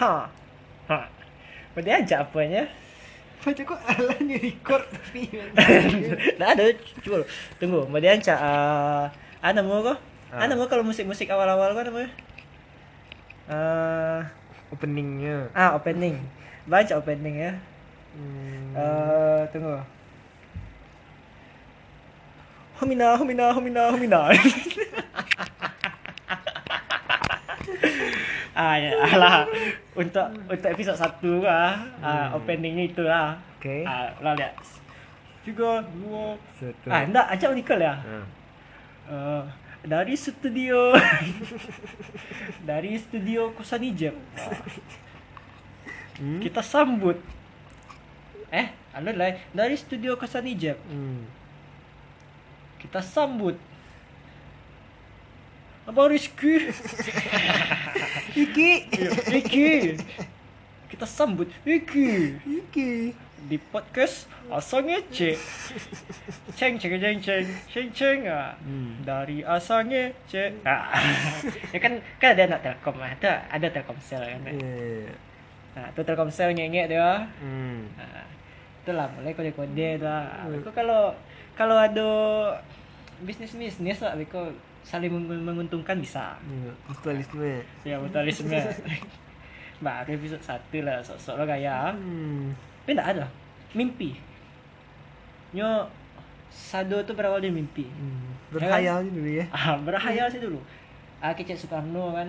Ha. Ha. Mau diajak apanya? Macam kok alanya record tapi Nggak ada, coba. Tunggu, mau diajak uh, ada mau kok? Ah. Ada mau kalau musik-musik awal-awal kok namanya? Eh, openingnya. ah opening. Baca opening ya. Hmm. Eh, tunggu. Homina, homina, homina, homina. ah, ya, alah. Untuk untuk episode 1 lah. Ah, openingnya itu lah. Oke. Ah, lah lihat. Tiga, dua. Satu. Ah, enggak, ajak Nicole ya. Ah. Eh, dari studio dari studio Kusani Jeb. Hmm? Kita sambut eh, anu lah dari studio Kusani Jeb. Hmm. Kita sambut Abang Rizky Iki. Iki Kita sambut Iki Iki. Di podcast Asangnya C Ceng ceng ceng ceng Ceng ceng ah. Hmm. Dari Asangnya C ah. Ya kan Kan ada anak Telkom lah Ada, ada Telkomsel kan Yeah. Nah tu Telkomsel ngek-ngek dia Hmm. Nah, itulah mulai kode-kode tu lah. Hmm. Aku kalau kalau ada bisnis-bisnis lah, aku saling meng- menguntungkan bisa. Hmm. Mutualisme. Ya mutualisme. Baru episode satu lah, sok-sok lah gaya. Hmm. Tapi tak ada. Mimpi. Nyo Sado tu berawal dari mimpi. Hmm. Berhayal dulu ya. Ah, berhayal sih dulu. Ah, kecil Soekarno kan.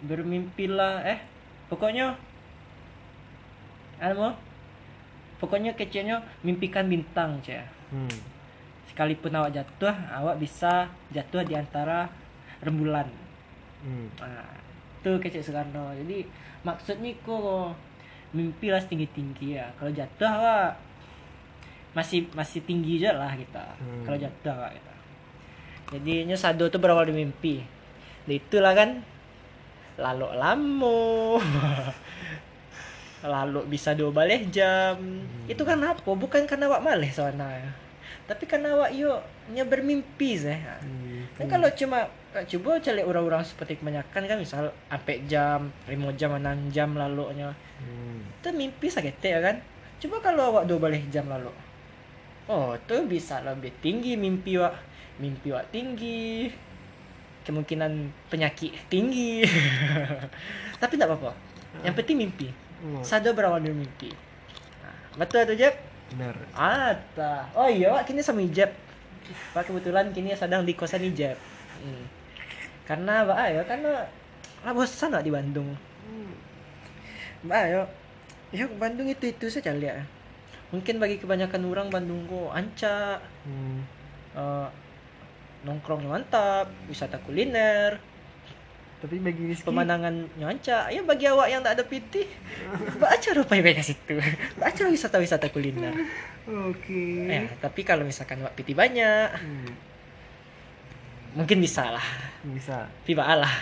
Bermimpilah eh pokoknya anu pokoknya kecilnya mimpikan bintang cia Hmm. Sekalipun awak jatuh awak bisa jatuh di antara rembulan. Hmm. nah, itu kecil Soekarno jadi maksudnya kok mimpi lah tinggi tinggi ya. Kalau jatuh awak masih masih tinggi aja lah kita. Hmm. kalau jatuh awak kita. Jadinya sado tuh berawal dari mimpi. Dan itulah kan lalu lamo lalu bisa dua balik jam. Itu kan apa? Bukan karena awak malih soalnya tapi karena awak yuk nya bermimpi sih Hmm. Kan kalau cuma coba cari orang-orang seperti kebanyakan kan misal sampai jam 5 jam 6 jam lalunya Hmm. itu mimpi sakit ya kan? Coba kalau awak dua balik jam lalu oh tuh bisa lebih tinggi mimpi wak mimpi wak tinggi. Kemungkinan penyakit tinggi. Tapi tidak apa-apa. Yang penting mimpi. Oh, sadar berawal dari mimpi. Nah, betul tuh Jeb benar. Ata. Oh iya, Wak kini sama Ijab. Pak kebetulan kini sedang di kosan Ijab. Hmm. Karena Pak ya karena lah bosan Wak di Bandung. Hmm. Mbak ya, ya Bandung itu itu saja lihat. Mungkin bagi kebanyakan orang Bandung kok anca, Hmm. eh, nongkrongnya mantap, wisata kuliner, Tapi bagi Rizky pemandangan nyanca. Ya bagi awak yang tak ada PT, baca rupanya ke situ. Baca wisata-wisata kuliner. Oke. Ya, tapi kalau misalkan awak PT banyak, Hmm. mungkin bisa lah Bisa. tiba lah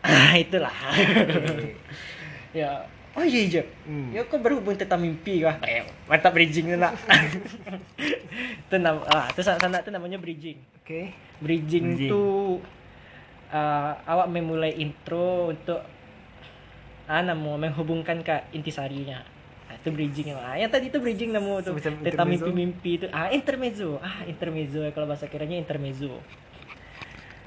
ah itulah Oke. ya oh iya iya Hmm. ya kok berhubung tentang mimpi kah eh, mantap bridging tu nak itu nama ah itu sana itu namanya bridging Oke. bridging, Bridging. tu ah, awak memulai intro untuk ah namu menghubungkan ke intisarinya. Ah, itu bridging ah yang tadi itu bridging namu tuh tentang mimpi-mimpi itu ah intermezzo. Ah intermezzo kalau bahasa kiranya intermezzo.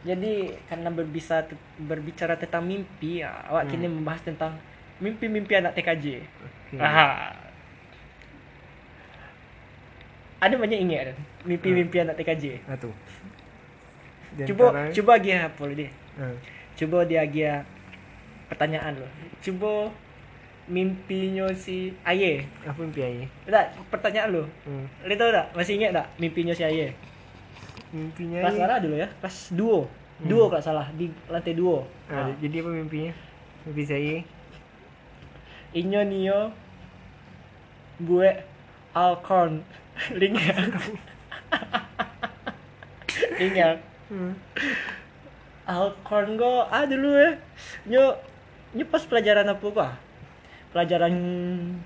Jadi karena berbisa berbicara tentang mimpi ah, awak Hmm. kini membahas tentang mimpi-mimpi anak TKJ Oke. ah ada banyak ingat kan? mimpi-mimpi anak TKJ Nah tuh. Coba coba lagi apa dia. Ah. Coba dia lagi pertanyaan lo. Coba mimpinya si Aye. Apa mimpi Aye? Tak, pertanyaan lo. Hmm. Lo tak? Masih ingat tak mimpinya si Aye? Mimpinya Kelas Aye. mana dulu ya? Kelas 2. Duo kalau salah di lantai 2. Ah, Ah. Jadi apa mimpinya? Mimpi saya Inyo niyo buat Alcorn. Lingat. Lingat. hmm. Alcorn go ah dulu ya. Nyo nyo pas pelajaran apa gua? Pelajaran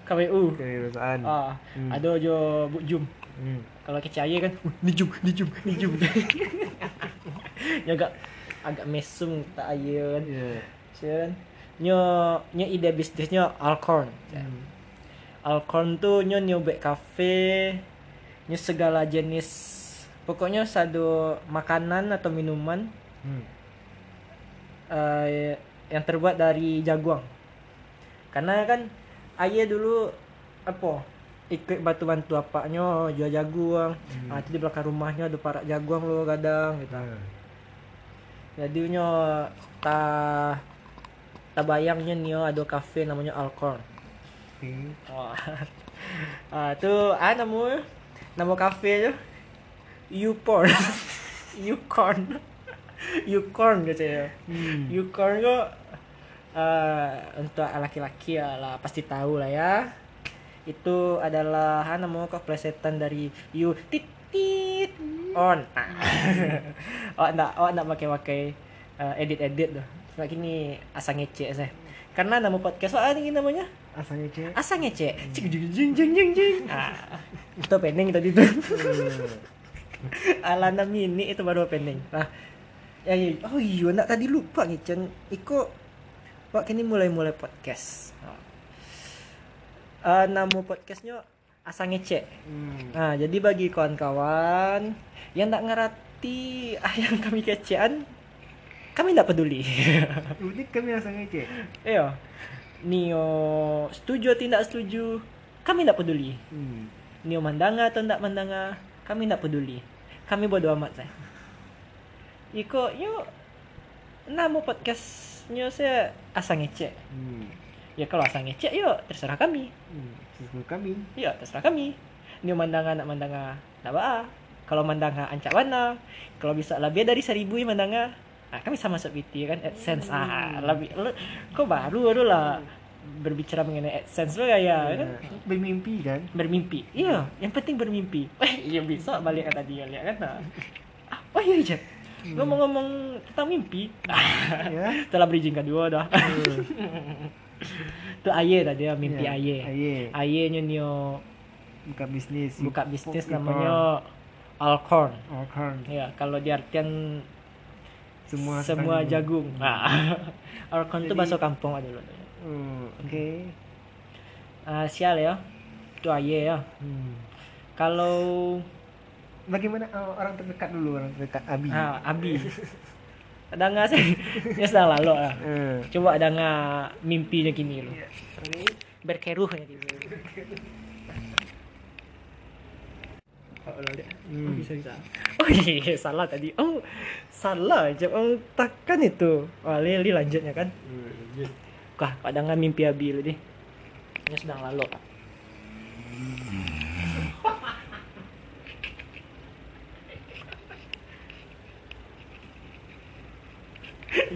KWU. Kewirausahaan Ah, Hmm. ada jo Bu Jum. hmm. Kalau kecaya kan, "Uh, ni Jum, ni Jum, ni Jum. ya agak agak mesum tak aya kan. Ya. Cian. Nyo nyo ide bisnisnya Alcorn. Hmm. Alcorn tuh nyo nyo bek cafe, nyo segala jenis pokoknya satu makanan atau minuman Hmm. eh, yang terbuat dari jaguang. Karena kan ayah dulu apa ikut bantu bantu apanya jual jaguang. Hmm. Ah, itu di belakang rumahnya ada parak jaguang lo kadang gitu. Ah. Jadi nyo ta ta bayangnya nyo ada kafe namanya Alcorn. Okay. Oh. ah, tuh ah nama nama kafe tuh Uporn. Ucorn. Ucorn gitu ya. Hmm. Ucorn kok eh, untuk laki-laki ya lah pasti tahu lah ya. Itu adalah ah, nama kok plesetan dari you tit tit on. Ah. oh enggak, oh enggak pakai-pakai eh, edit-edit tuh. Cuma gini asal ngece saya. Karena nama podcast apa ini namanya? Asalnya cek. Asa ngece. Cing jing jing jing jing jing. Ah. Itu pending tadi tuh. Alana mini itu baru pending. Nah, ya, oh iya nak tadi lupa nih Cen. Iko Pak kini mulai-mulai podcast. Eh nama podcastnya Asa ngece. Hmm. Nah, jadi bagi kawan-kawan yang tak ngerti ah yang kami kecean, kami tidak peduli. Ini kami asalnya cek. Iya. Nio setuju atau tidak setuju, kami tidak peduli. Hmm. Nio mandanga atau tidak mandanga, kami tidak peduli. Kami bodo amat saya. Iko, yuk nama podcastnya saya asa ngecek. Hmm. Ya kalau asa ngecek, yuk terserah kami. Hmm. Sesuai kami. Ya terserah kami. Nio mandanga nak mandanga, tak apa. Kalau mandanga ancak mana, kalau bisa lebih dari seribu ya mandanga, nah, kami sama PT kan AdSense ah lebih kok baru baru lah berbicara mengenai AdSense lo ya, ya kan? Bermimpi kan? bermimpi. Iya yang penting bermimpi. Eh iya bisa balik ke tadi ya kan? Nah. ah, oh iya aja ngomong-ngomong tentang mimpi? Ya. setelah bridging kedua dah. Hmm. tuh aye tadi ya mimpi Ya, aye. Aye. aye nyo Buka bisnis. buka bisnis namanya Alcorn. Alcorn. ya kalau di artian Semua semua jagung. Nah Alcorn itu bahasa kampung aja dulu Hmm. Oke. Ah, sial ya itu aye ya Hmm. kalau Bagaimana oh, orang terdekat dulu orang terdekat Abi? ah, abi ada nggak sih ya sudah lalu lah Eh. coba ada nggak mimpinya gini lo Iya. berkeruh ya gitu Oh, lo lihat. Hmm. Oh, bisa bisa. Oh iya salah tadi. Oh salah aja. Oh takkan itu. Oh Lili lanjutnya kan. Hmm. Wah pada nggak mimpi abi lu deh. Ini sedang lalu.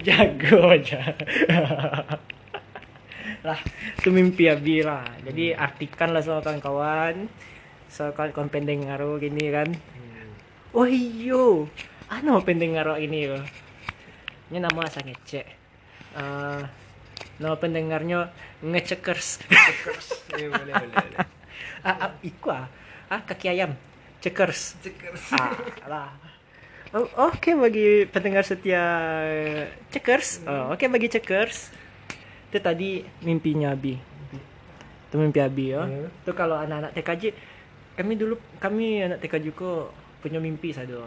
Jago aja. lah, itu mimpi abi lah. Jadi artikan lah sama kawan-kawan. So kawan-kawan pendeng ngaruh gini kan. Oh iyo, ano pendeng ngaruh ini yo. Ini nama asa ngecek. Eh, nama pendengarnya ngecekers. Eh, boleh boleh. boleh. ah, ah, iku ah. Ah, kaki ayam. Cekers. Cekers. Ah, lah. Oh, Oke bagi pendengar setia Cekers. Oh, Oke bagi Cekers. Itu tadi mimpinya Abi. Itu mimpi Abi ya. Ya. Itu kalau anak-anak TKJ kami dulu kami anak TKJ kok punya mimpi satu.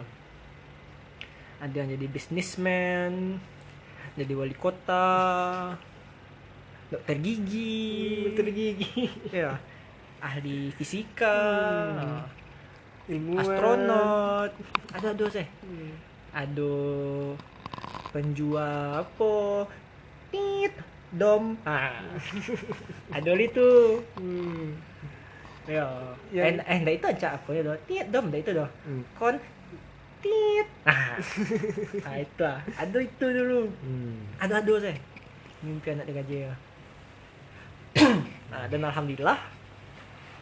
Ada yang jadi businessman, jadi wali kota, dokter gigi, Dokter gigi. ya, ahli fisika, Hmm. Ilmuwan. astronot, ada ada sih, Hmm. ada penjual apa, tit, dom, ah, ada itu, Hmm. ya, Yang- eh, eh, dah itu aja apa ya, dah, tit, dom, dah itu dah, Hmm. kon, tit, ah, ah itu ah, ada itu dulu, Hmm. ada ada sih, mimpi anak dia ya. Nah, dan alhamdulillah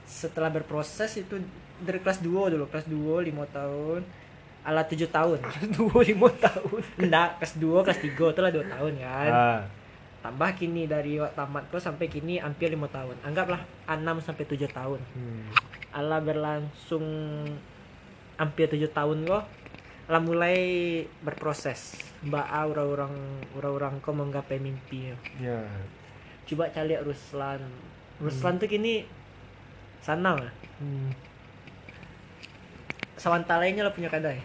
setelah berproses itu dari kelas 2 dulu kelas 2 5 tahun ala 7 tahun Dua lima tahun. enggak kelas 2 kelas 3 itu lah 2 tahun kan Ah. tambah kini dari waktu tamat kok sampai kini hampir 5 tahun anggaplah 6 sampai 7 tahun Hmm. ala berlangsung hampir 7 tahun kok lah mulai berproses mbak orang-orang orang-orang kau menggapai mimpi Ya. coba cari Ruslan Ruslan tuh kini sana lah Hmm. sawantalainya lah punya kadai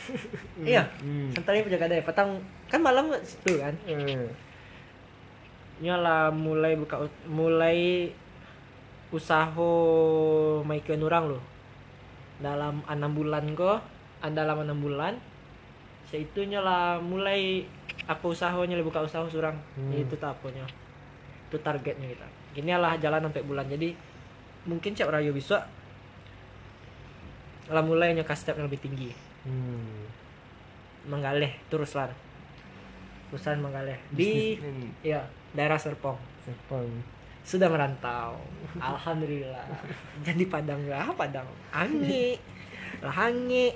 iya Hmm. punya kadai petang kan malam situ kan? Eh. nyala mulai buka mulai usaha Michael Nurang loh dalam enam bulan kok dalam enam bulan seitu nyala mulai apa usahanya lah buka usaha surang. Hmm. itu taponya itu targetnya kita. Ini lah jalan sampai bulan. Jadi mungkin cak rayo bisa lah mulai nyoka step yang lebih tinggi. Hmm. menggaleh terus lah. Terusan menggaleh di ya daerah Serpong. Sepang. sudah merantau. Alhamdulillah. Jadi Padang lah Padang. Angi lah Angi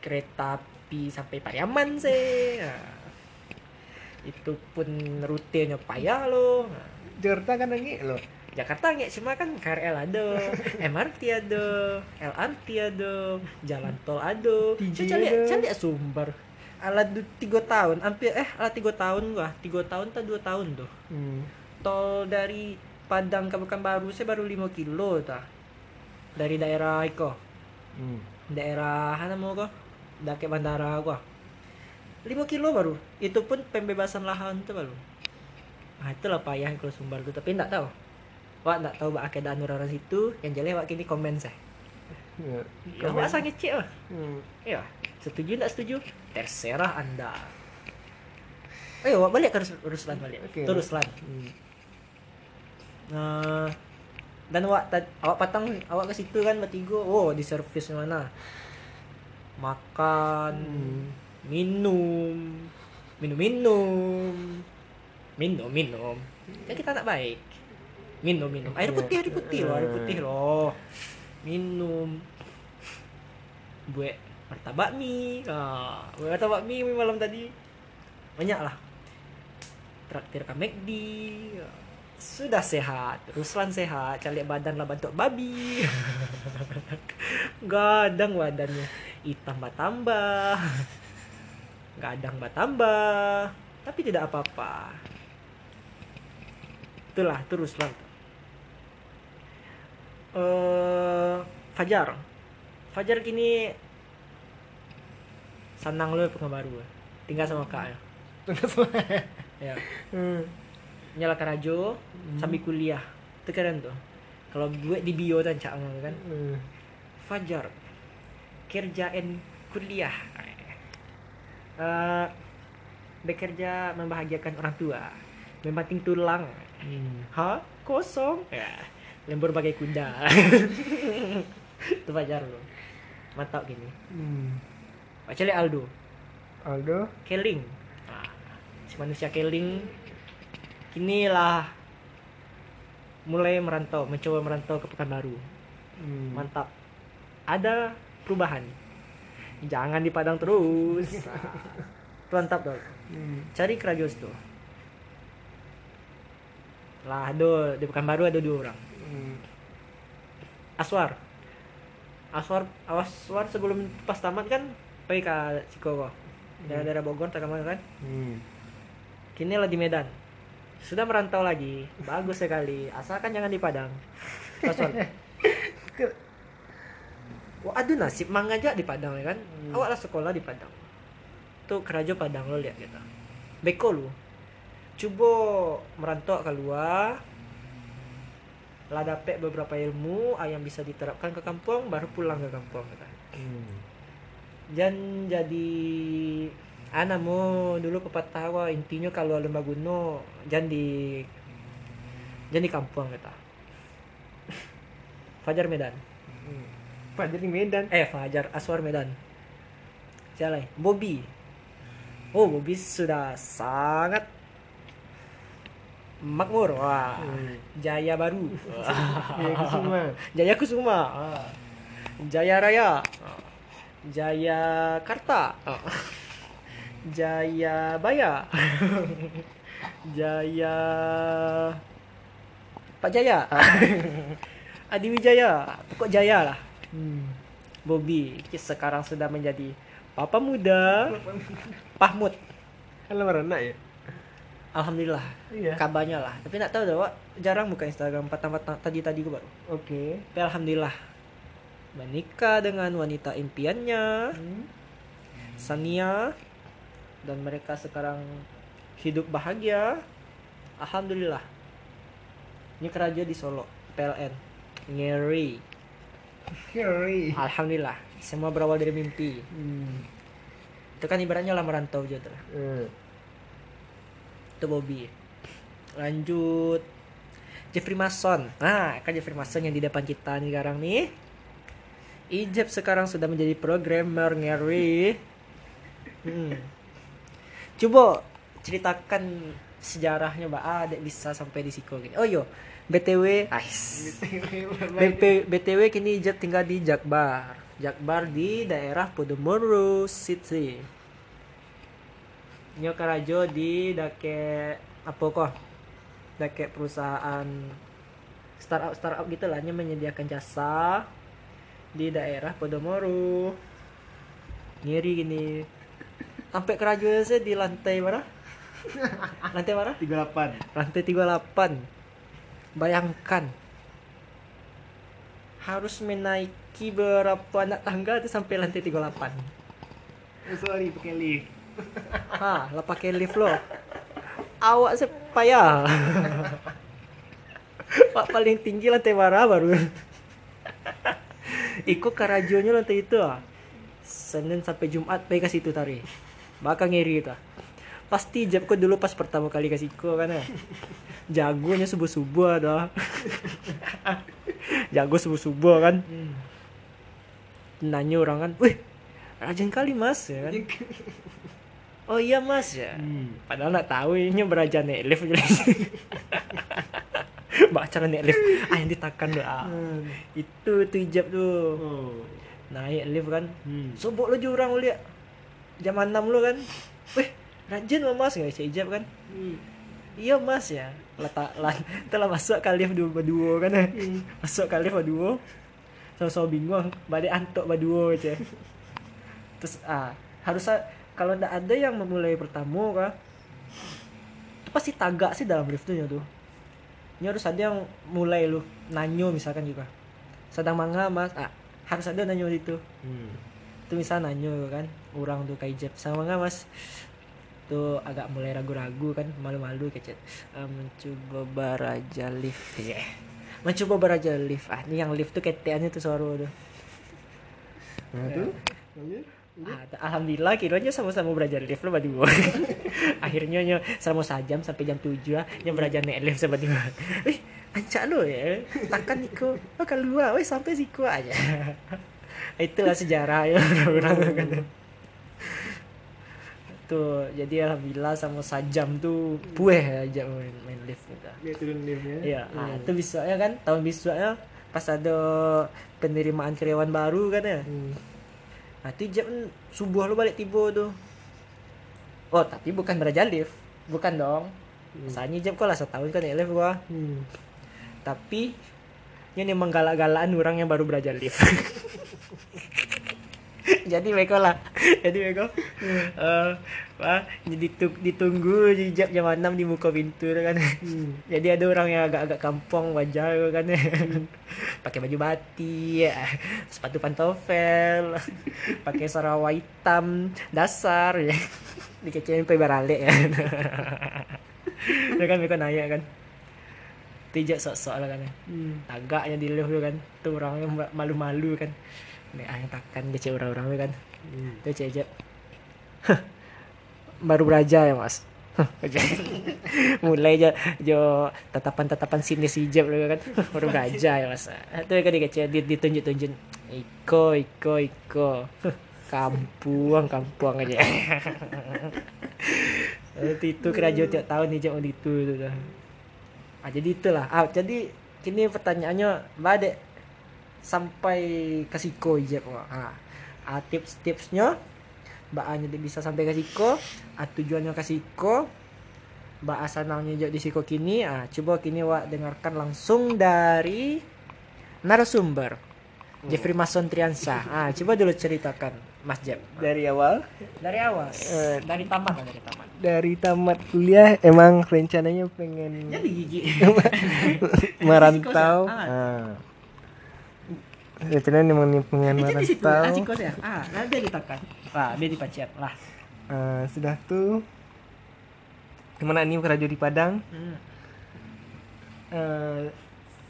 kereta api sampai Pariaman sih. Nah, itu pun rutenya payah Nah, Jakarta kan lagi lo. Jakarta nggak cuma kan KRL ada, MRT ada, LRT ada, jalan tol ada. Saya cari sumber. Alat tiga tahun, hampir eh alat tiga tahun gua, tiga tahun atau dua tahun tuh. Hmm. Tol dari Padang ke Pekanbaru saya baru 5 kilo ta. Dari daerah Iko, Hmm. daerah mana mau kok? Dake bandara gua. 5 kilo baru. Itu pun pembebasan lahan tuh baru. Nah, itulah payah kalau sumber tuh, tapi enggak tahu. Wak enggak tahu bak akedan orang situ, yang jelas wak kini komen saya. Ya. Ya, wak cek lah. Hmm. Ya, setuju enggak setuju? Terserah Anda. Ayo, wak balik ke Rus- Ruslan balik. Oke. Terus Ruslan. Hmm. Nah, dan awak awak patang awak ke situ kan bertiga. Oh, di servis mana? Makan, Hmm. Minum, minum minum, minum minum. Ya kita anak baik. Minum minum. Air Iya. putih air putih loh, air putih loh. Minum. Buat martabak mie. Ah, buat martabak mie mie malam tadi. Banyak lah. Traktir ke McD. Sudah sehat, Ruslan sehat, cari badan lah bentuk babi. Gadang badannya, hitam tambah gadang tambah tapi tidak apa-apa. Itulah terus lah eh Fajar. Fajar kini senang lo pengen baru. Tinggal sama kak ya ya. Hmm. nyala karajo sambil kuliah. Itu keren tuh. Kalau gue di bio dan cak kan? Hmm. Fajar kerjaan kuliah Eh, bekerja membahagiakan orang tua membanting tulang. Hmm. ha kosong. Ya lembur bagai kuda. Itu Fajar lo mantap gini. Hmm. Lihat Aldo. Aldo. Keling. Ah, si manusia Keling. Kini lah mulai merantau mencoba merantau ke Pekanbaru. Hmm. mantap. Ada perubahan jangan di Padang terus. Nah, mantap dong Hmm. cari kerajos tuh. Lah ada di Pekanbaru ada dua orang. Hmm. Aswar. Aswar Aswar sebelum pas tamat kan pergi ke Cikowo daerah-daerah Bogor tak ke mana kan. Hmm. kini lah di Medan. Sudah merantau lagi. Bagus sekali. Asalkan jangan di Padang Aswar Wah, aduh nasib mang aja di Padang ya kan. Awak lah sekolah di Padang. Tuh kerajo Padang lo lihat kita. Beko lu. Coba merantau keluar. Lah dapet beberapa ilmu ah, yang bisa diterapkan ke kampung baru pulang ke kampung kita. Hmm. Jangan jadi anak mau dulu pepatah wah intinya kalau lembah gunung jangan di jangan di kampung kita. Fajar Medan. Fajar di Medan. Eh Fajar Aswar Medan. Siapa lagi? Bobby. Oh Bobby sudah sangat makmur. Wah. Hmm. Jaya baru. Ya, Kusuma. Jaya Kusuma. Ah. Jaya Raya. Ah. Jaya Karta. Ah. Jaya Baya. Jaya Pak Jaya. Adi Wijaya. Pokok Jaya lah. Hmm. Bobby sekarang sudah menjadi papa muda lamaran anak ya? Alhamdulillah Iya. kabarnya lah tapi nak tahu dah Wak jarang buka Instagram patang-patang tadi-tadi gue baru Oke. tapi Alhamdulillah menikah dengan wanita impiannya Hmm. Sania dan mereka sekarang hidup bahagia Alhamdulillah ini kerja di Solo PLN ngeri. Alhamdulillah semua berawal dari mimpi. Hmm. itu kan ibaratnya lah merantau gitu lah Eh. itu Bobby. Lanjut. Jeffrey Mason. Nah kan Jeffrey Mason yang di depan kita nih sekarang nih. Ijab sekarang sudah menjadi programmer ngeri. Hmm. coba ceritakan sejarahnya mbak. Ah bisa sampai di siko gini oh yo btw ais BP, btw kini Ijab tinggal di Jakbar Jakbar di daerah Podomoro City Nyo Karajo di dake apa kok? Dake perusahaan startup startup gitu lah, menyediakan jasa di daerah Podomoro. Ngiri gini. Sampai Karajo saya di lantai mana? lantai mana? 38. Lantai 38. Bayangkan harus menaiki berapa anak tangga itu sampai lantai 38. Oh, sorry pakai lift. Ha, lah pakai lift lo. Awak saya payah. Pak paling tinggi lantai mana baru. Ikut karajonya lantai itu ah. Senin sampai Jumat pergi ke situ tari. Bakal ngiri itu. ah. Pasti jab kau dulu pas pertama kali kasih kau kan ya. Jagonya subuh-subuh dah. Jago subuh-subuh kan. Nanya orang kan, "Wih, rajin kali Mas." Ya kan? Oh iya mas ya. Hmm. Padahal nak tahu ini beraja naik lift. Baca lift. Ah yang ditakan doa. Ah. Hmm. Itu tuh hijab tuh. Oh. Naik lift kan. Hmm. Sobok lo jurang lo lihat. Jam 6 lo kan. Wih, rajin lo mas nggak bisa hijab kan? Hmm. Iya mas ya. Letak lan telah masuk ke lift dua berdua kan. Masuk ke lift berdua. Sama-sama bingung. Balik antuk berdua aja. Terus ah harus kalau ndak ada yang memulai pertama kah itu pasti tagak sih dalam lift tuh tuh ini harus ada yang mulai lu nanyo misalkan juga sedang mangga mas ah harus ada nanyo itu Hmm. itu misal nanyo kan orang tuh kayak jeb sama mangga mas tuh agak mulai ragu-ragu kan malu-malu kecet "Eh, mencoba baraja lift ya mencoba baraja lift ah ini yang lift tuh keteannya tuh suara tuh Nah, tuh. Lanjut. Ah, Alhamdulillah kiranya sama-sama belajar lift lo berdua. Akhirnya nyo sama sajam sampai jam 7 ah, nyo belajar naik lift sama berdua. Wih, ancak lo ya. Takkan Niko. Oh keluar, wih sampai siku aja. Itulah sejarah ya orang kan. Tuh, jadi alhamdulillah sama sajam tuh pueh aja main, main lift gitu. Dia turun liftnya. Iya, ah, itu besoknya kan tahun besoknya pas ada penerimaan karyawan baru kan ya. Hmm. Nah, itu jam subuh lu balik tiba tuh. Oh, tapi bukan beraja lift. Bukan dong. Hmm. Misalnya jam kok lah setahun kan ya lift gua. Hmm. Tapi ini menggalak-galakan orang yang baru belajar lift. jadi mereka lah. Jadi mereka eh apa, ditu- ditunggu di jam jam 6 di muka pintu tu kan. Hmm. Jadi ada orang yang agak-agak kampung wajah tu kan. pakai baju batik, sepatu pantofel, pakai sarawa hitam dasar ya. Dikecewain sampai baralik kan. Kan mereka nanya kan. Tijak sok-sok lah kan. Hmm. Tagaknya di tu kan. Tu orang yang ma- malu-malu kan. Nek ah takkan kecil orang-orang kan. Hmm. Tu cek Baru beraja ya mas. Mulai aja jo tatapan-tatapan sinis hijab lu kan. Baru beraja ya mas. Itu kan dikecil ditunjuk-tunjuk. Iko, iko, iko. Kampung, kampung aja. itu itu kerajaan tiap tahun hijab itu itu. Ah, jadi itulah. Ah, jadi kini pertanyaannya badek sampai ke siko hijab ah, ah tips-tipsnya Mbak Anya bisa sampai ke siko ah, tujuannya ke siko Mbak Asanangnya juga di siko kini ah coba kini wak dengarkan langsung dari narasumber Jeffrey Mason Triansyah. Ah, coba dulu ceritakan, Mas Jeb. Dari awal Dari awal, Eh, dari tamat dari tamat. dari tamat kuliah emang rencananya pengen Jadi gigi. merantau. Ah. Ah. Rencananya emang nih pengen di situ, ah, Cikos ya. Ah, nanti ditekan. Wah, dia dipaciat lah. Ah, sudah tuh ke mana ini kerja di Padang. Hmm. Eh,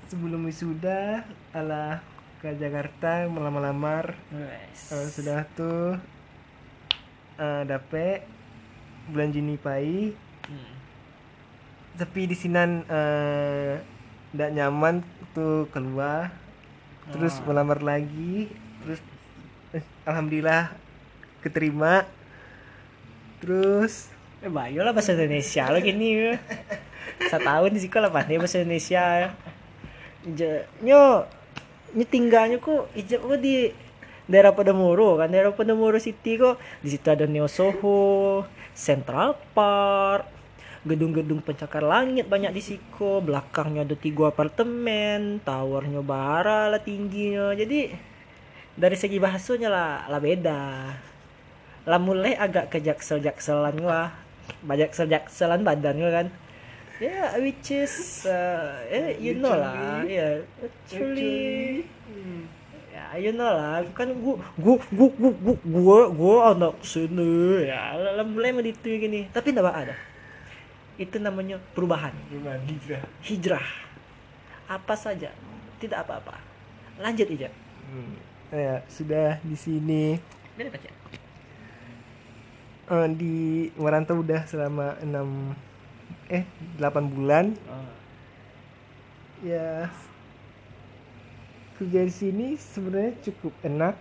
sebelum wisuda ala ke Jakarta melamar-lamar Wes. Eh, sudah tuh eh, dapet bulan Juni pai Hmm. tapi di sinan eh tidak nyaman tuh keluar terus Ah. melamar lagi terus eh, alhamdulillah keterima terus Eh, bayo lah bahasa Indonesia lo gini ya. Setahun di sekolah pandai bahasa Indonesia. Nyo, nyo tinggalnya kok ijab kok di daerah Padamuro kan daerah Padamuro City kok di situ ada Neo Soho, Central Park, gedung-gedung pencakar langit banyak di situ, belakangnya ada tiga apartemen, towernya bara lah tingginya. Jadi dari segi bahasanya lah lah beda. Lah mulai agak ke jaksel jakselan gua. Banyak jakselan badan gua kan. Ya which is uh, eh, you know lah ya actually ya you know lah kan gua gua gua gua gua gua, anak sini. Ya lah mulai meditu gini. Tapi enggak ada itu namanya perubahan. Hijrah. Apa saja. Tidak apa-apa. Lanjut aja hmm, ya sudah di sini. Eh, di merantau udah selama enam eh 8 bulan. Oh. ya kerja di sini sebenarnya cukup enak.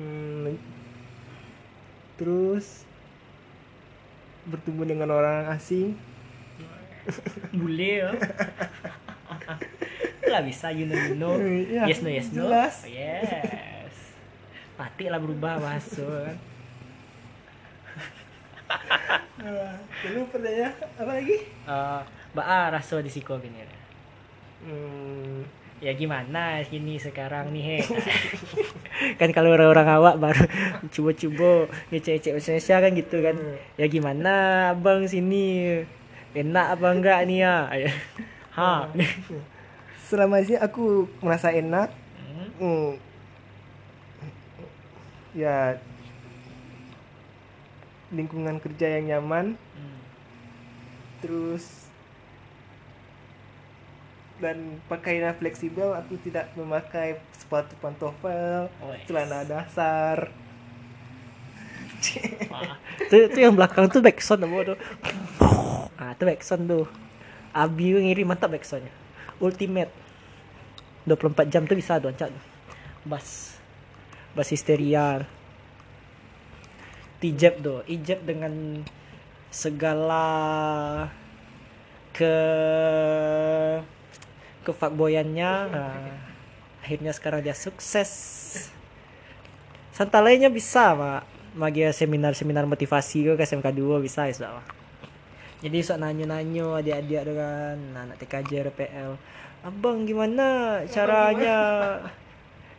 Hmm, terus bertemu dengan orang asing. Bule ya lah bisa you know you know. Iya, yes no yes no. jelas. Oh, yes. Mati lah berubah masuk kan lalu pertanyaan apa lagi? Eh, Ba rasa di siko gini hmm, ya gimana gini sekarang nih he? Kan kalau orang-orang awak baru coba-coba ngecek-ngecek Indonesia kan gitu kan. Ya gimana abang sini? Enak apa enggak nih ya? Ha? Selama ini aku merasa enak. Hmm. Hmm. ya lingkungan kerja yang nyaman. Hmm. terus dan pakaiannya fleksibel aku tidak memakai sepatu pantofel Oh, yes. celana dasar. Tuh, tuh yang belakang tuh backsound apa tuh ah tuh backsound tuh Abi ngiri mantap backsoundnya. Ultimate. 24 jam tuh bisa tuh ancak bass bass histeria. Ijab tuh ijab dengan segala ke kefakboyannya nah, akhirnya sekarang dia sukses. Santalainya bisa mak magi seminar-seminar motivasi ke SMK 2 bisa ya sudah jadi sok nanyo-nanyo adik-adik tuh kan. Nah, anak TKJ RPL abang gimana caranya?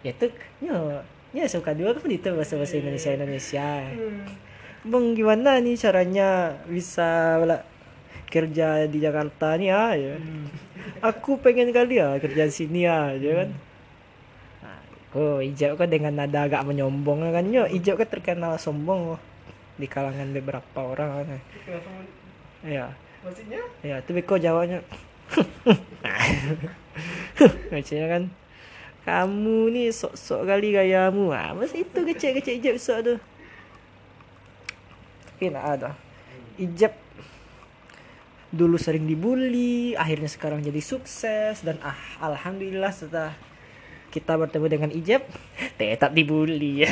Ya tuh nyo. Ya SMK 2 kan itu bahasa bahasa Indonesia Indonesia. Bang gimana nih caranya bisa kerja di Jakarta nih ya, ya. Aku pengen kali ya kerja di sini ya ya kan? Nah, oh Ijab kan dengan nada agak menyombong kan? Yo Ijab kan terkenal sombong oh, di kalangan beberapa orang kan? Ya. Maksudnya? Ya tapi kok jawabnya maksudnya kan kamu nih sok-sok kali gayamu. Ah masih itu kecil-kecil Ijab sok tuh tapi nggak ada. Ijab dulu sering dibully akhirnya sekarang jadi sukses dan ah alhamdulillah setelah kita bertemu dengan Ijab tetap dibully.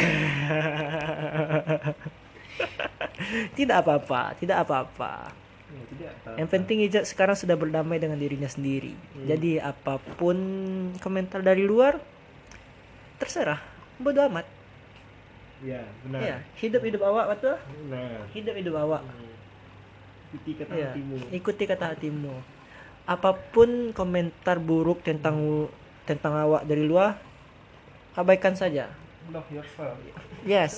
Tidak apa-apa tidak apa-apa. Ya, tidak apa yang penting Ijab sekarang sudah berdamai dengan dirinya sendiri. Jadi apa pun komentar dari luar terserah. Bodo amat. Ya benar. Ya hidup hidup awak betul? Nah hidup hidup awak ikuti kata Ya, hatimu. ikuti kata hatimu. Apa pun komentar buruk tentang tentang awak dari luar, abaikan saja. Love yourself. Yes.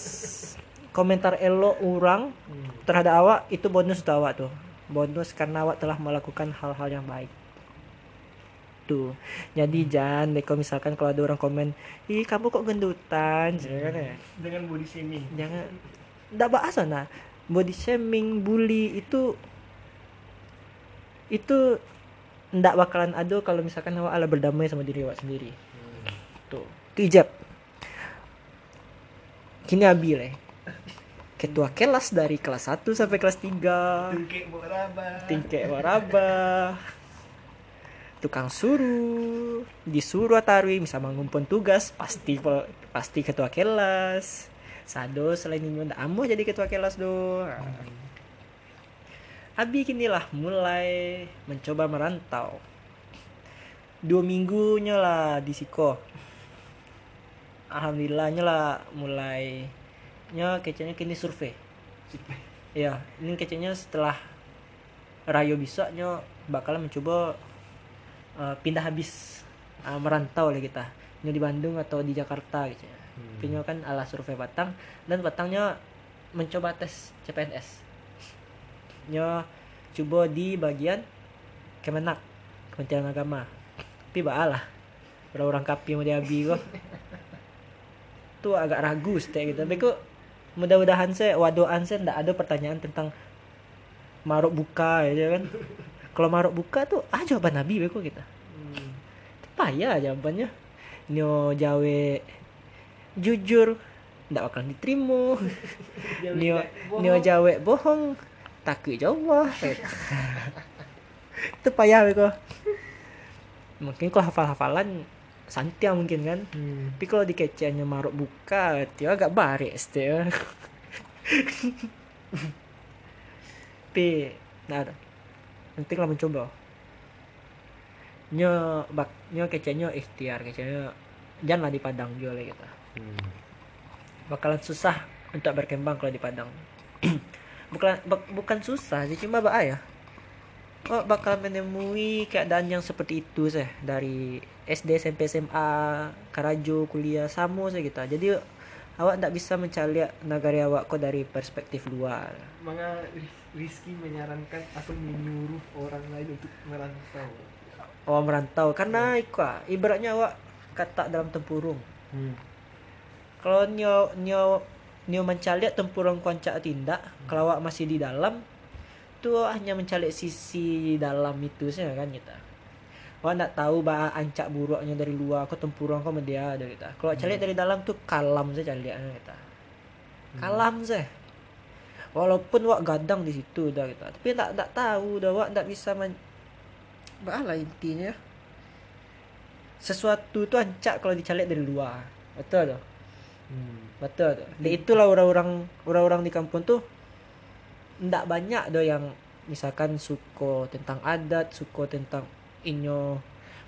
Komentar elo orang terhadap awak itu bonus untuk awak tuh bonus karena awak telah melakukan hal-hal yang baik. Tuh jadi jangan deh kalau misalkan kalau ada orang komen ih kamu kok gendutan? Jangan ya. Dengan body shaming. Jangan. Nggak bahas nah body shaming bully itu itu ndak bakalan ada kalau misalkan awak ala berdamai sama diri awak sendiri. Tuh itu ijab. Kini abi lah ketua kelas dari kelas 1 sampai kelas 3 tungkek boraba tingkek waraba tukang suruh. Disuruh atarwi misal mengumpul tugas pasti pasti ketua kelas sado selain ini ndak amo jadi ketua kelas do. Abi kini lah mulai mencoba merantau. Dua minggunya lah di Siko. Alhamdulillahnya lah mulai nya kecenya kini survei. Ya ini kecenya setelah Rayo bisa nya bakalan mencoba uh, pindah habis uh, merantau lah kita. Nya di Bandung atau di Jakarta gitu ya Punya kan ala survei Batang dan Batangnya mencoba tes CPNS nya coba di bagian Kemenak Kementerian Agama. Tapi lah orang-orang kapi mau diabi kok. Tuh agak ragu sih gitu. Tapi kok mudah-mudahan saya wadoan saya ndak ada pertanyaan tentang maruk buka ya kan? Kalau maruk buka tuh ah jawaban nabi beko kita. Hmm. payah jawabannya. Nyo jawe jujur ndak bakal diterima. Nio nio jawe bohong. takut jawab. Itu payah beko mungkin kalau hafal-hafalan santiang mungkin kan. Hmm. tapi kalau dikecenya maruk buka itu agak barik sih ya. tapi nah penting lah mencoba. Nyo bak nyo kecenya ikhtiar kecenya janganlah di Padang jual kita Hmm. bakalan susah untuk berkembang kalau di Padang. Bukan bukan susah sih cuma bak ya kok bakal menemui keadaan yang seperti itu sih dari SD SMP SMA Karajo kuliah sama sih kita jadi awak tidak bisa mencari negara awak kok dari perspektif luar. Maka Rizky menyarankan atau menyuruh orang lain untuk merantau. awak merantau. Karena ikut ibaratnya awak kata dalam tempurung. Hmm. kalau nyo nyo nyo mencari tempurung konca tindak kalau awak masih di dalam tuh hanya mencari sisi dalam itu sih kan kita awak nak tahu bah ancak buruknya dari luar kok tempurung kok media ada kita kalau cari dari dalam tuh kalam saja cari kita kalam sih walaupun wak gadang di situ dah kita tapi tak tak tahu dah wak tak bisa men bah lah intinya sesuatu tuh ancak kalau dicari dari luar betul tuh Hmm. Betul tuh. Dan itulah orang-orang orang-orang di kampung tuh ndak banyak doh yang misalkan suko tentang adat, suko tentang inyo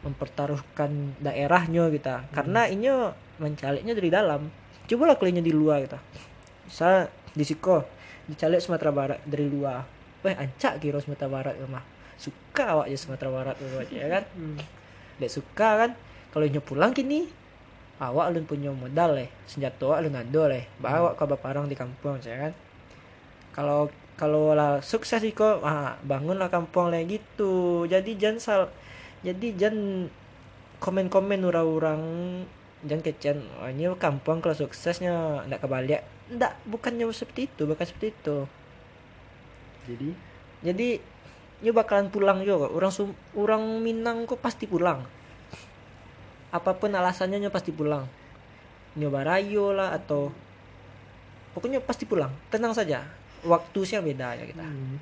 mempertaruhkan daerahnya kita. Karena inyo mencaleknya dari dalam. Coba lah kalau inyo di luar kita. Misal di Siko dicalek Sumatera Barat dari luar. Weh ancak kira Sumatera Barat mah. Suka awak ya Sumatera Barat ya kan. Hmm. Dek suka kan. Kalau inyo pulang kini awak lu punya modal leh senjata awak lu nado leh. Bawa ke baparang di kampung saya kan? Kalau kalau lah sukses iko ah, bangunlah kampung leh gitu. Jadi jangan sal jadi jangan komen-komen orang-orang jangan kecen oh, ini kampung kalau suksesnya ndak kebalik. Ndak bukannya seperti itu bukan seperti itu. Jadi? Jadi ini bakalan pulang juga. Orang Sum- orang Minang kok pasti pulang. Apa pun alasannya nyo pasti pulang. Nyoba rayo lah atau pokoknya pasti pulang. Tenang saja. Waktu sih yang beda ya kita. Hmm.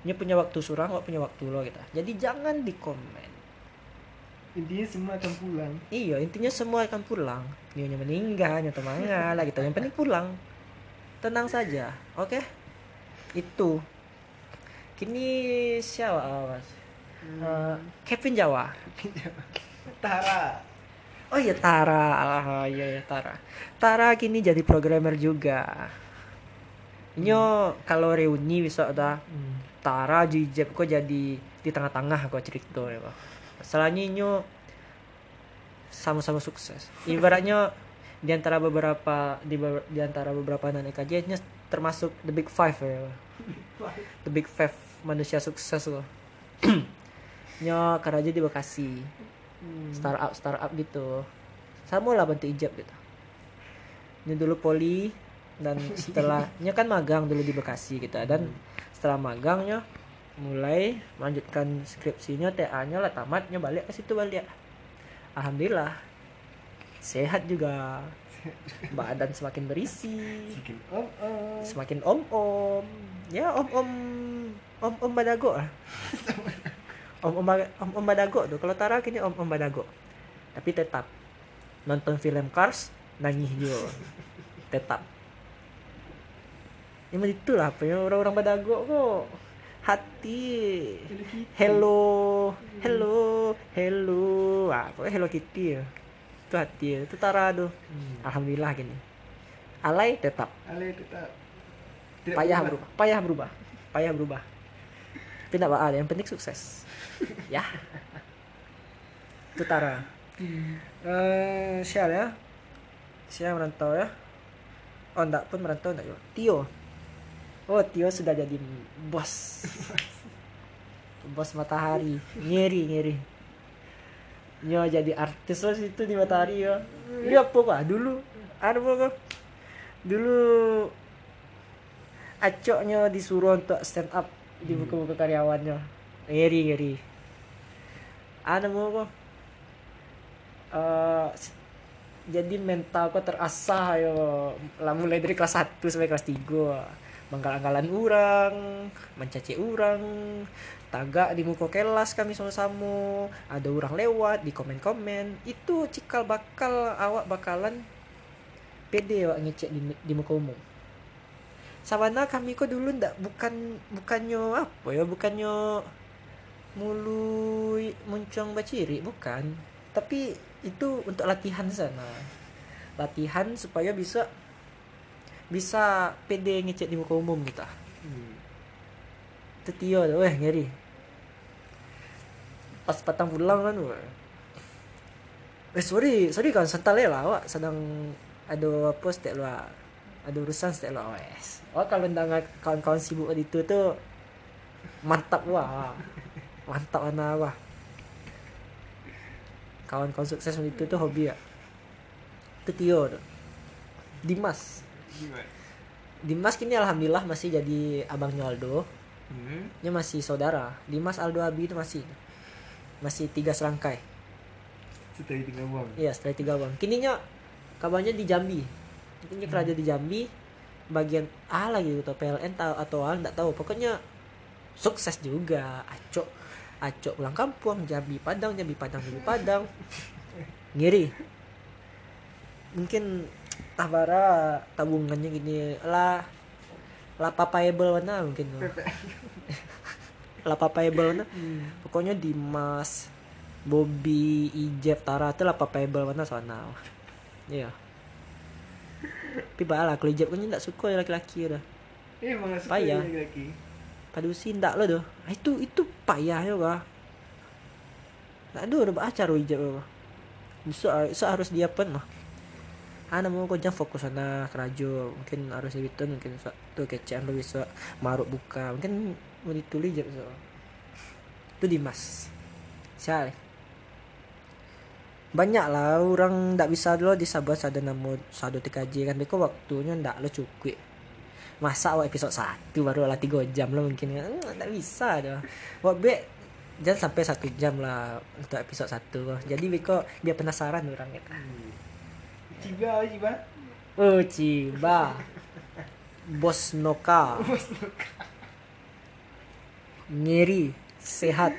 nyo punya waktu surang wak punya waktu lo kita. Jadi jangan di komen intinya semua akan pulang. iya intinya semua akan pulang. Nyonya meninggal nyonya temangan lah gitu. Yang penting pulang. Tenang saja oke? Itu kini siapa awas Eh, Kevin Jawa Tara. Oh iya Tara, ah iya ya Tara. Tara kini jadi programmer juga. Nyo kalau reuni bisa ada Hmm. Tara Jijep kok jadi di tengah-tengah kok cerita ya Pak. Masalahnya nyo sama-sama sukses. Ibaratnya di antara beberapa di, di antara beberapa anak EKJ nya termasuk the big five ya the big five manusia sukses loh. Nya kerja di Bekasi. Hmm. startup startup gitu. Sama lah bantu ijab gitu. Ini dulu poli dan setelahnya kan magang dulu di Bekasi gitu. Dan setelah magangnya mulai melanjutkan skripsinya TA-nya lah tamatnya balik ke situ balik. Alhamdulillah. Sehat juga badan semakin berisi. Bikin om om. semakin om om ya om om om om badago lah. Om om om om badago tuh kalau Tara kini om om badago. Tapi tetap. Nonton film Cars nangis juga tetap. Ya itulah apa ya orang-orang badago kok. Hati. Hello. Hello. Hello. Ah pokoknya hello kitty ya itu hati ya. Itu Tara tuh Hmm. alhamdulillah gini. Alay tetap. Ale tetap. Tidak payah berubah. berubah. Payah berubah. Payah berubah. Tidak apa yang penting sukses. Ya. Itu Tara. Eh sial ya. Sial merantau ya. Oh enggak. Pun merantau enggak juga. Tio. Oh Tio sudah jadi bos. Bos matahari. Ngeri ngeri Nyo jadi artis loh situ di matahari ya iya apa pak? Dulu ada apa kok dulu acoknya disuruh untuk stand up di buku-buku karyawannya ngeri ngeri. Ada kok Eh, s- jadi mental kok terasah yo. Lah mulai dari kelas 1 sampai kelas 3 manggal-anggalan orang mencaci orang tagak di muka kelas kami sama-sama. Ada orang lewat di komen-komen. Itu cikal bakal awak bakalan pede awak ngecek di, di muka umum. Sabana kami kok dulu ndak bukan bukannya apa ya bukannya mulu muncung baciri bukan. Tapi itu untuk latihan sana. Latihan supaya bisa bisa pede ngecek di muka umum kita. Hmm. itu Tio tuh weh ngeri pas patang pulang kan eh sorry sorry kan santai lah awak sedang ada apa setiap lu ada urusan setiap lu wes. Oh kalau dengan kawan-kawan sibuk di itu tuh mantap wah. Mantap mana wah. Kawan-kawan sukses di itu tuh hobi ya itu Tio tuh Dimas? Dimas kini alhamdulillah masih jadi abangnya Aldo Hmm. Dia masih saudara. Dimas Aldo Abi itu masih masih tiga serangkai. Setelah tiga buang. Iya, setelah tiga bang. Kininya kabarnya di Jambi. Kininya kerja di Jambi. Bagian A lagi gitu, PLN tahu atau A enggak tahu. Pokoknya sukses juga. Acok Acok pulang kampung, Jambi Padang, Jambi Padang, Jambi Padang. Ngiri. Mungkin tabara tabungannya gini lah lah papayable mana mungkin lah papayable mana Hmm. pokoknya Dimas Bobby Ijep Tara itu lah papayable mana sana. Iya. Tapi balah kalau Ijep kan tidak suka ya laki-laki udah emang gak suka Payah. dia laki. pada usia ndak lo tuh Ah, itu itu payah ya kah nggak ada udah baca ro Ijep lo bisa bisa harus dia pun mah ana mau kau jangan fokus sana kerajo mungkin harus itu mungkin tuh kecean lo bisa maruk buka mungkin mau ditulis Ijep so itu Dimas. Sial. Banyak lah orang ndak bisa dulu di Sabah ada nama satu TKJ kan. Beko waktunya ndak lo cukup. Masa awak episode 1 baru lah 3 jam lah mungkin. Kan ndak bisa dah. Wak be jangan sampai satu jam lah untuk episode 1 jadi beko biar penasaran orang kita. Ciba, ciba. oh ciba. Bos noka ngiri sehat.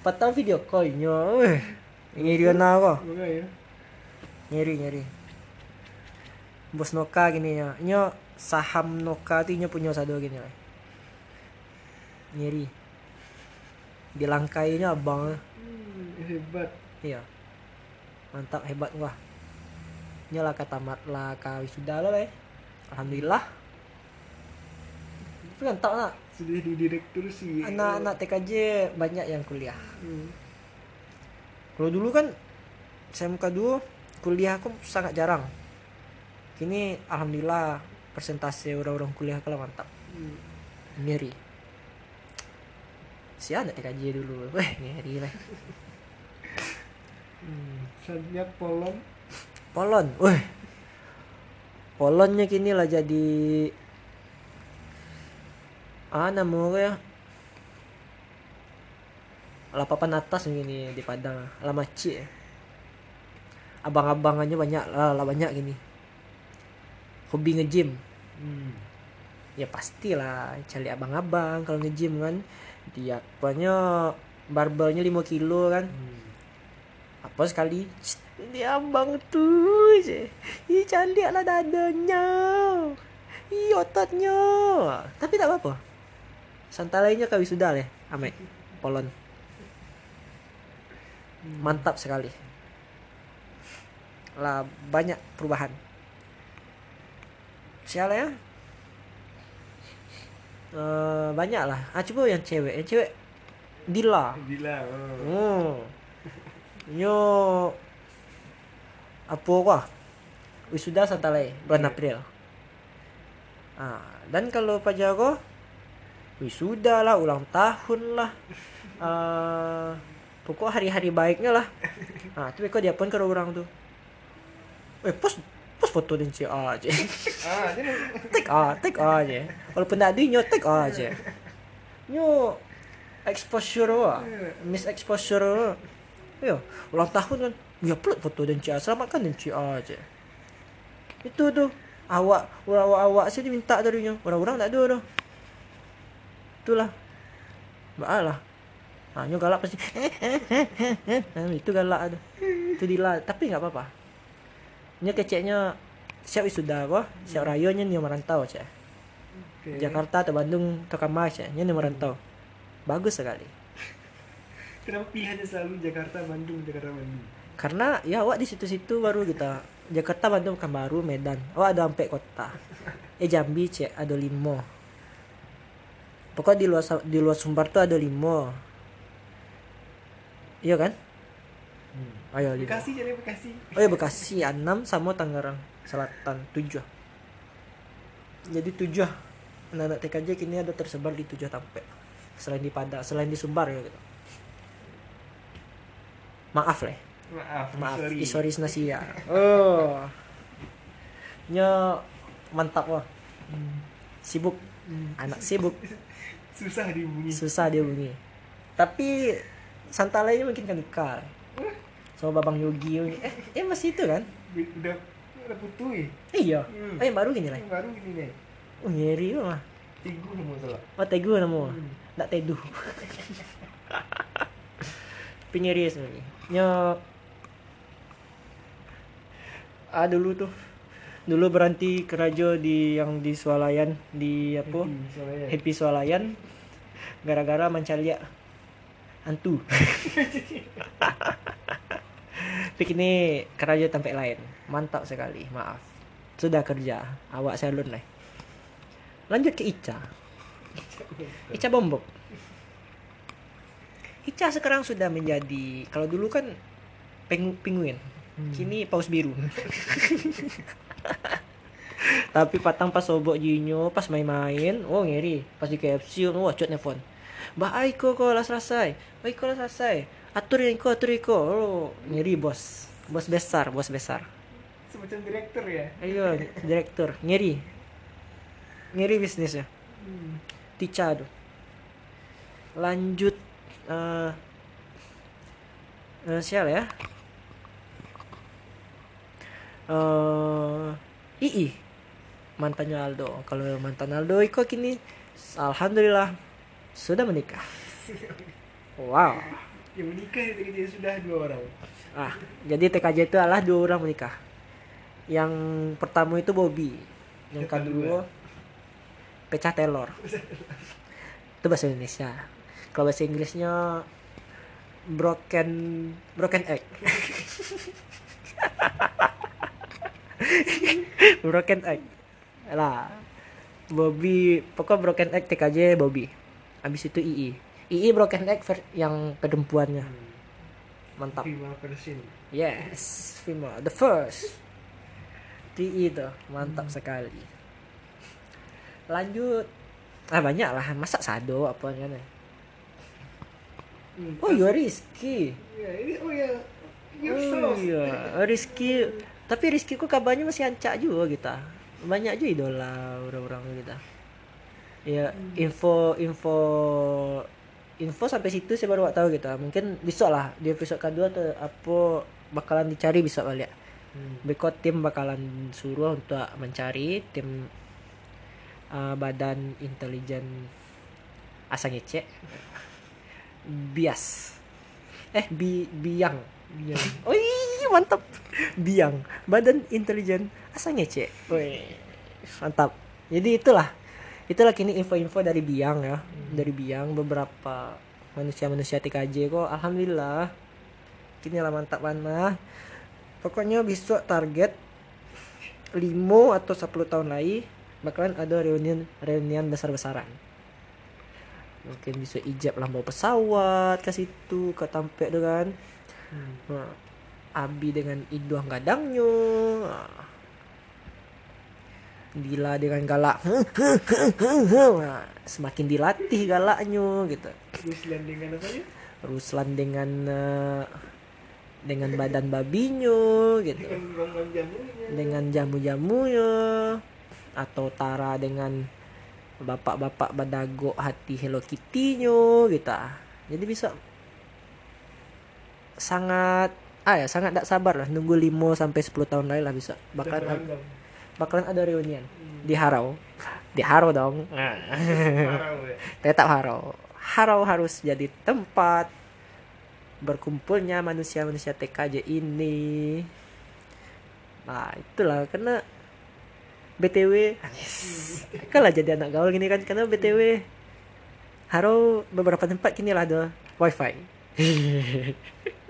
Patah video callnya weh ngiri na ako ya? nyeri nyeri bos Noka gini ya nyo saham Noka tuh nyo punya satu gini ya nyeri dilangkainya abang. Hmm, hebat. iya. Mantap hebat wah. Nyo lah kata mat lah kawis sudah lo leh alhamdulillah kan tak nak Sudah di direktur sih. anak-anak TKJ banyak yang kuliah Hmm. kalau dulu kan SMK dulu kuliah aku sangat jarang kini alhamdulillah persentase orang-orang kuliah kalau mantap Hmm. ngeri si anak TKJ dulu weh ngeri lah Hmm. Selanjutnya Polon. Polon weh Polonnya kini lah jadi ah namanya ya. Lah papan atas gini di Padang lah maci abang-abangannya banyak lah, lah banyak gini. Hobi nge-gym. Hmm. ya pastilah cari abang-abang kalau nge-gym kan. Dia apanya barbelnya 5 kilo kan. Hmm. apa sekali? "Cst, ini abang tuh ih cantik lah dadanya. Ih ototnya. Tapi tak apa-apa santalainya kau sudah leh ame polon mantap sekali lah banyak perubahan siapa ya Eh, banyak lah ah coba yang cewek yang cewek Dila Dila. Oh. Hmm. Nyo apa kah? Wisuda santalai bulan April. Ah, dan kalau Pak Jago wisuda lah, ulang tahun lah. Ah, pokok hari-hari baiknya lah. Ah, tapi kok dia pun ke orang tuh. Eh, post post foto dan si aja. Tek ah, tek aja. Walaupun tak ada nyo tek aja. Nyo exposure wah. Miss exposure. wah. Yo, ulang tahun kan. Ya upload foto dan Cia. Selamatkan dan Cia aja. Itu tuh. Awak, awak-awak sih diminta tadinya. Orang-orang tak ada tuh. Itulah. Lah. Ah, nyo galak pasti. Itu galak ada. Itu dila, tapi nggak apa-apa. Nyo keceknya siap wisuda kok, siap rayonya nih merantau cek. Oke. Jakarta atau Bandung atau Kamas ya, ini merantau. Bagus sekali. Kenapa pilihannya selalu Jakarta, Bandung, Jakarta, Bandung? Karena ya awak di situ-situ baru kita Jakarta, Bandung, Pekanbaru, Medan. Awak ada sampai kota. Eh Jambi cek ada limo. Pokoknya di luar di luar Sumbar tuh ada limo. Iya kan? Ayo limo. Bekasi jadi Bekasi. Oh ya Bekasi 6 sama Tangerang Selatan 7 Jadi 7 anak-anak TKJ kini ada tersebar di 7 tempat Selain di Padang, selain di Sumbar ya gitu Maaf leh, Maaf, maaf sorry. Isoris Nasia Oh Nya mantap wah Sibuk, Hmm. anak sibuk Susah dihubungi. Susah dia bunyi Tapi santalainya mungkin kan nikah Sama Babang Yogi Eh, eh masih itu kan? Udah udah putu ya. Iya, Hmm. eh yang baru gini lah baru gini nih. Oh nyeri mah. Tigu nomor salah. Oh tegu namo. Hmm. Tak tedu. Penyeri sebenarnya. Nya Ah dulu tuh. Dulu berhenti kerja di yang di Swalayan di apa? Happy, Swalayan gara-gara mencari hantu. Tapi kini kerja tempat lain. Mantap sekali. Maaf. Sudah kerja. Awak salon lah. Lanjut ke Ica. Ica Bombok. Ica sekarang sudah menjadi kalau dulu kan pengu, penguin. Kini paus biru. Tapi patang pas sobok jinyo pas main-main, oh ngeri. Pas di KFC, oh cut nelfon. Mbak Aiko kok lah selesai. Aiko lah selesai. Atur Aiko, atur Aiko. Oh, ngeri bos. Bos besar, bos besar. Semacam direktur ya. Ayo, direktur. Ngeri. Ngeri bisnisnya. Hmm. Tica tuh. Lanjut eh eh, siapa ya? Eh Ii mantannya Aldo. Kalau mantan Aldo Iko kini alhamdulillah sudah menikah. Wow. Yang menikah itu dia sudah dua orang. Ah, jadi TKJ itu adalah dua orang menikah. Yang pertama itu Bobby, yang Yang kedua pecah telur. itu bahasa Indonesia. Kalau bahasa Inggrisnya broken broken egg. broken egg. Lah. Bobby, pokok broken egg TKJ Bobby. Habis itu II. II broken egg ver- yang perempuannya. Mantap. Female version. Yes, female. The first. TI itu mantap sekali lanjut ah banyak lah masa sado apa kan Hmm, oh Rizky Ya, ini oh ya. You're oh so- iya Rizky tapi Rizky kok kabarnya masih ancak juga kita. Banyak juga idola orang-orang kita. Ya info info info sampai situ saya baru gak tahu kita. Mungkin besok lah di episode kedua tuh apa bakalan dicari bisa balik. Hmm. Beko tim bakalan suruh untuk mencari tim uh, badan intelijen asal ngecek bias. Eh bi biang. Iya. oh iya mantap. Biang. Badan intelijen. Asal ngecek Wih, mantap. Jadi itulah. Itulah kini info-info dari biang ya. Dari biang beberapa manusia-manusia TKJ kok. Alhamdulillah. Kini lah mantap mana pokoknya besok target 5 atau 10 tahun lagi bakalan ada reunian reunian besar-besaran. Mungkin bisa ijab lah bawa pesawat ke situ ke tampek tu kan. Hmm. Nah, Abi dengan Iduang gadangnya. Dila dengan galak Nah, semakin dilatih galaknya gitu. Ruslan dengan apa ya? Ruslan dengan eh, dengan badan babinya gitu. Dengan jamu-jamunya. Atau Tara dengan bapak-bapak badago hati Hello Kitty-nya gitu. Jadi bisa sangat ah ya sangat tak sabar lah. Nunggu 5 sampai 10 tahun lagi lah bisa. Bakalan bakalan ada reunian di Harau. Di Harau dong. Parah ya. tetap Harau. Harau harus jadi tempat berkumpulnya manusia-manusia TKJ ini. Nah itulah. Karena BTW kalau jadi anak gaul gini kan. Karena BTW Harau beberapa tempat kini lah ada wifi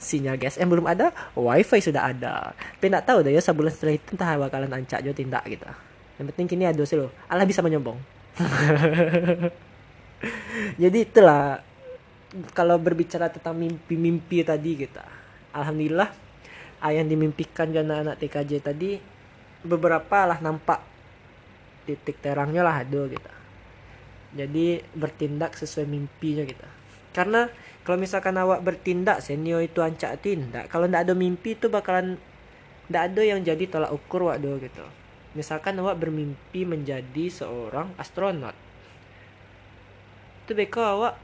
sinyal GSM belum ada wifi sudah ada. Tapi nak tahu dah ya sebulan setelah itu entah bakalan ancak juga tindak gitu. Yang penting kini ada sih loh. Allah bisa menyombong. Jadi itulah kalau berbicara tentang mimpi-mimpi tadi kita alhamdulillah ah, yang dimimpikan juga anak-anak TKJ tadi beberapa lah nampak titik terangnya lah ada gitu. Jadi bertindak sesuai mimpinya kita karena kalau misalkan awak bertindak senior itu ancak tindak. Kalau ndak ada mimpi itu bakalan ndak ada yang jadi tolak ukur wak do gitu. Misalkan awak bermimpi menjadi seorang astronot. Itu beka awak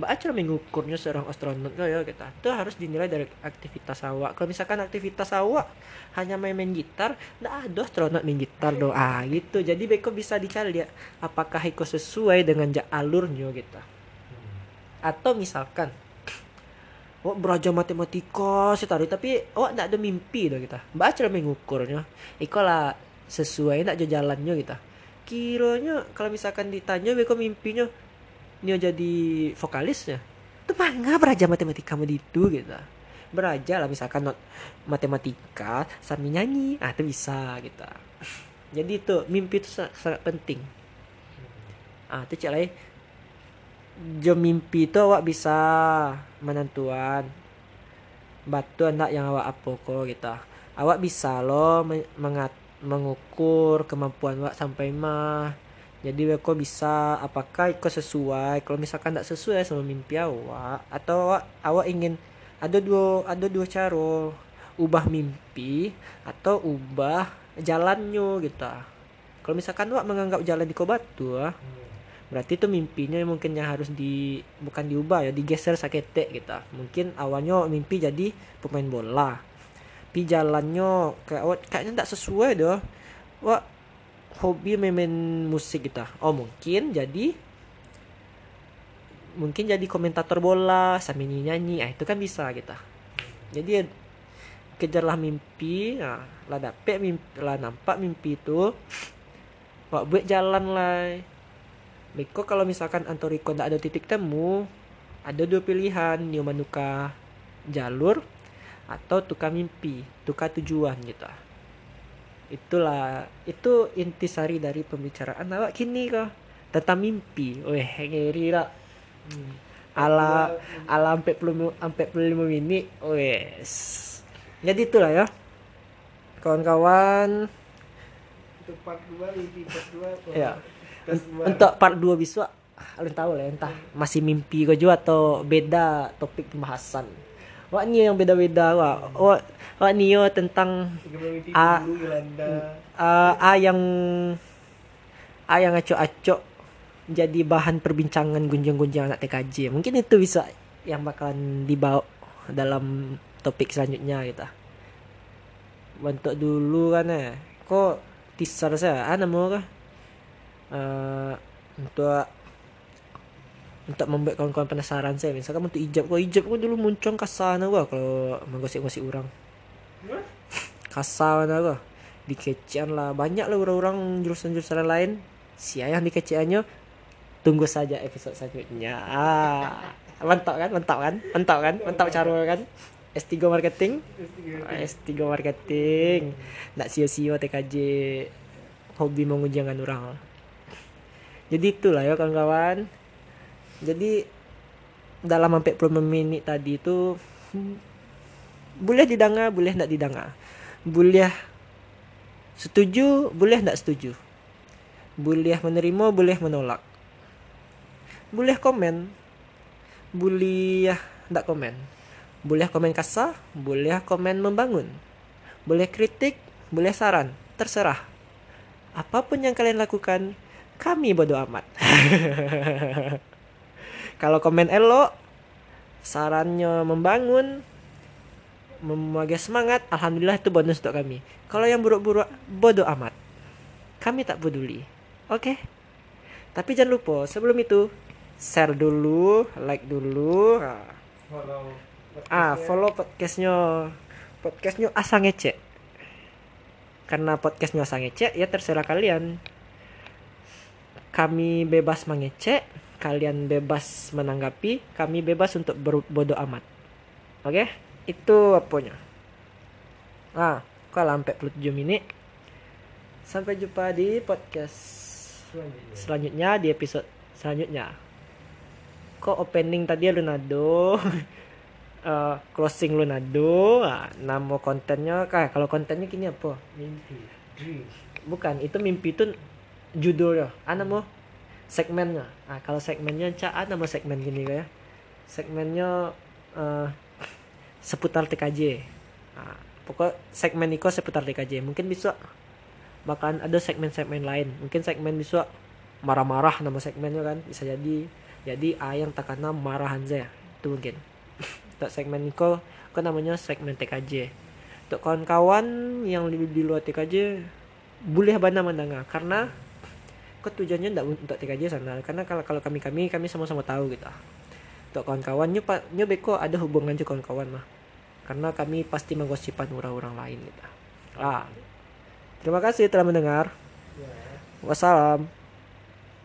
Mbak cara mengukurnya seorang astronot ya kita itu harus dinilai dari aktivitas awak. Kalau misalkan aktivitas awak hanya main-main gitar ndak ada astronot main gitar do. Ah gitu. Jadi beko bisa dicari dia apakah itu sesuai dengan alurnya gitu atau misalkan awak belajar matematika sih tadi tapi awak ndak ada mimpi do kita. Mbak cara mengukurnya iko lah sesuai ndak jo jalannya kita. Kiranya kalau misalkan ditanya beko mimpinya? Dia jadi vokalisnya. Itu bangga belajar matematika mau itu gitu belajar lah misalkan not matematika sambil nyanyi. Ah itu bisa gitu jadi itu mimpi itu sangat, sangat penting. Ah itu cek lain jam mimpi itu awak bisa menentuan. Batu anak yang awak apa kok gitu awak bisa men- mengat mengukur kemampuan awak sampai mah. Jadi kok bisa apakah itu sesuai? Kalau misalkan tidak sesuai sama mimpi awak atau awak, awak ingin ada dua ada dua cara. Ubah mimpi atau ubah jalannya gitu kalau misalkan awak menganggap jalan di batu ah, berarti itu mimpinya mungkin yang harus di bukan diubah ya digeser sakete gitu. Mungkin awalnya mimpi jadi pemain bola. Tapi jalannya kayak kayaknya tidak sesuai doh wah hobi main musik kita oh mungkin jadi mungkin jadi komentator bola sambil nyanyi ah itu kan bisa kita jadi kejarlah mimpi. Nah, lah dapet mimpi lah nampak mimpi itu. Wak buat jalan lah Beko kalau misalkan Antoriko tidak ada titik temu ada dua pilihan Nio manuka jalur atau tukar mimpi tukar tujuan gitu. Itulah itu intisari dari pembicaraan. Awak kini kah tentang mimpi. Weh ngeri lah. Ala ala sampai puluh sampai puluh lima menit wes. Jadi itulah ya. Kawan-kawan. Untuk part 2 mimpi part 2. Ya. Untuk part 2 besok kalian tahu lah entah masih mimpi kau juga atau beda topik pembahasan wah ni yang beda-beda wah wah, wah ni yo tentang Yolanda. uh, A yang A yang acok-acok jadi bahan perbincangan gunjang-gunjang anak TKJ. Mungkin itu bisa yang bakalan dibawa dalam topik selanjutnya kita. Bentuk dulu kan eh. Kok teaser saya ah nama kah? Uh, untuk untuk membuat kawan-kawan penasaran saya. Misalkan untuk ijab kok ijab kok dulu muncul kasar gua kalau menggosip-gosip orang. Kasar mana gua. Dikecean lah. Banyak lah orang-orang jurusan-jurusan lain. Si yang dikeceannya tunggu saja episode selanjutnya. Ah mantap kan? Mantap kan? Mantap kan? Mantap cara kan? S3 marketing? S3 marketing. Nak sio-sio TKJ hobi mengujangan orang jadi itulah ya kawan-kawan. Jadi dalam sampai 20 menit tadi itu boleh didengar boleh tidak didengar. Boleh setuju boleh tidak setuju. Boleh menerima boleh menolak. Boleh komen. Boleh tidak komen. Boleh komen kasar boleh komen membangun. Boleh kritik boleh saran terserah. Apa pun yang kalian lakukan kami bodoh amat. Kalau komen elok sarannya membangun memagai semangat alhamdulillah itu bonus untuk kami. Kalau yang buruk-buruk bodoh amat. Kami tak peduli. Oke tapi jangan lupa sebelum itu share dulu like dulu. Ah, Follow. ah follow podcastnya. Podcastnya asa ngecek karena podcastnya asa ngecek ya terserah kalian kami bebas mengecek kalian bebas menanggapi kami bebas untuk berbodoh amat. Oke? Itu apanya ah kalau sampai 27 menit sampai jumpa di podcast Selanjutnya. selanjutnya di episode selanjutnya. Kok opening tadi Lunado eh, closing Lunado ah, nama kontennya kayak kalau kontennya gini apa? Mimpi. Dream. bukan itu mimpi itu judulnya. Ah nama segmennya. Ah kalau segmennya cak ah nama segmen gini kayak segmennya eh, seputar TKJ ah, pokok segmen itu seputar TKJ mungkin bisa bakalan ada segmen-segmen lain. Mungkin segmen bisa marah-marah nama segmennya kan. Bisa jadi jadi ayang takana marahan saya itu mungkin. Untuk segmen itu kan namanya segmen TKJ untuk kawan-kawan yang di, di luar TKJ boleh bana mendengar karena kok tujuannya tidak untuk TKJ sana karena kalau kalau kami kami kami sama-sama tahu gitu. Untuk kawan-kawan nyu pak nyu beko ada hubungan juga kawan-kawan mah. Karena kami pasti menggosipan orang-orang lain gitu. Ah. Terima kasih telah mendengar. Ya. wassalam